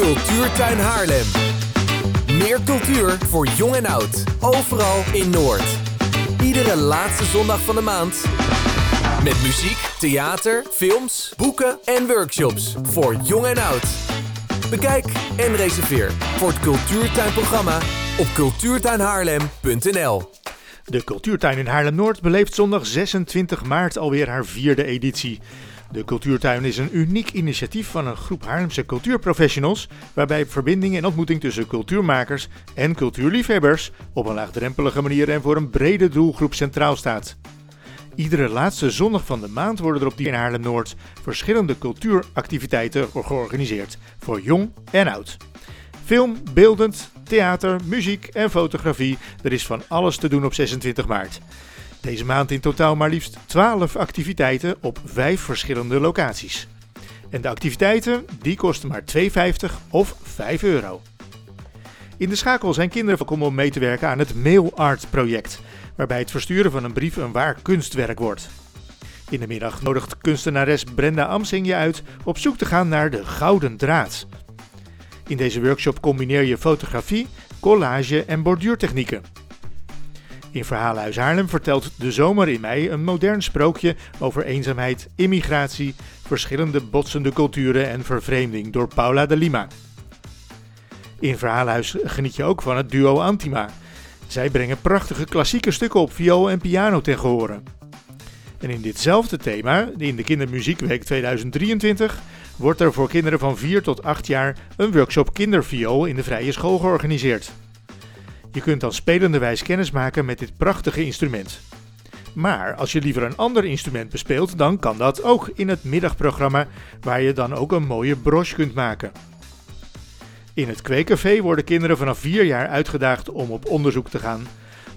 Cultuurtuin Haarlem. Meer cultuur voor jong en oud. Overal in Noord. Iedere laatste zondag van de maand. Met muziek, theater, films, boeken en workshops. Voor jong en oud. Bekijk en reserveer voor het Cultuurtuinprogramma op cultuurtuinhaarlem.nl. De Cultuurtuin in Haarlem-Noord beleeft zondag 26 maart alweer haar vierde editie. De Cultuurtuin is een uniek initiatief van een groep Haarlemse cultuurprofessionals, waarbij verbinding en ontmoeting tussen cultuurmakers en cultuurliefhebbers op een laagdrempelige manier en voor een brede doelgroep centraal staat. Iedere laatste zondag van de maand worden er op die in Haarlem-Noord verschillende cultuuractiviteiten georganiseerd voor jong en oud. Film, beeldend, theater, muziek en fotografie. Er is van alles te doen op 26 maart. Deze maand in totaal maar liefst 12 activiteiten op 5 verschillende locaties. En de activiteiten die kosten maar 2,50 of 5 euro. In de schakel zijn kinderen welkom om mee te werken aan het Mail Art project, waarbij het versturen van een brief een waar kunstwerk wordt. In de middag nodigt kunstenares Brenda Amsing je uit op zoek te gaan naar de gouden draad. In deze workshop combineer je fotografie, collage en borduurtechnieken. In Verhalenhuis Haarlem vertelt De Zomer in mei een modern sprookje over eenzaamheid, immigratie, verschillende botsende culturen en vervreemding door Paula de Lima. In Verhalenhuis geniet je ook van het duo Antima. Zij brengen prachtige klassieke stukken op viool en piano ten gehore. En in ditzelfde thema, in de Kindermuziekweek 2023, wordt er voor kinderen van 4 tot 8 jaar een workshop kinderviool in de vrije school georganiseerd. Je kunt dan spelenderwijs kennis maken met dit prachtige instrument. Maar als je liever een ander instrument bespeelt, dan kan dat ook in het middagprogramma, waar je dan ook een mooie broche kunt maken. In het kweekcafé worden kinderen vanaf 4 jaar uitgedaagd om op onderzoek te gaan.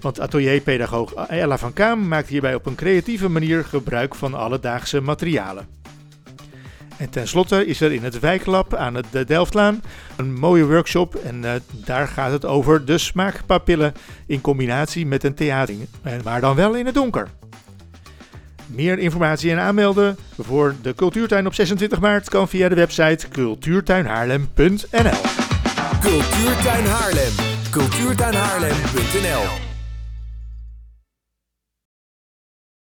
Want atelierpedagoog Ella van Kaam maakt hierbij op een creatieve manier gebruik van alledaagse materialen. En tenslotte is er in het Wijklab aan de Delftlaan een mooie workshop. En uh, daar gaat het over de smaakpapillen in combinatie met een theater. Maar dan wel in het donker. Meer informatie en aanmelden voor de Cultuurtuin op 26 maart kan via de website cultuurtuinhaarlem.nl. Cultuurtuin Haarlem. Cultuurtuinhaarlem.nl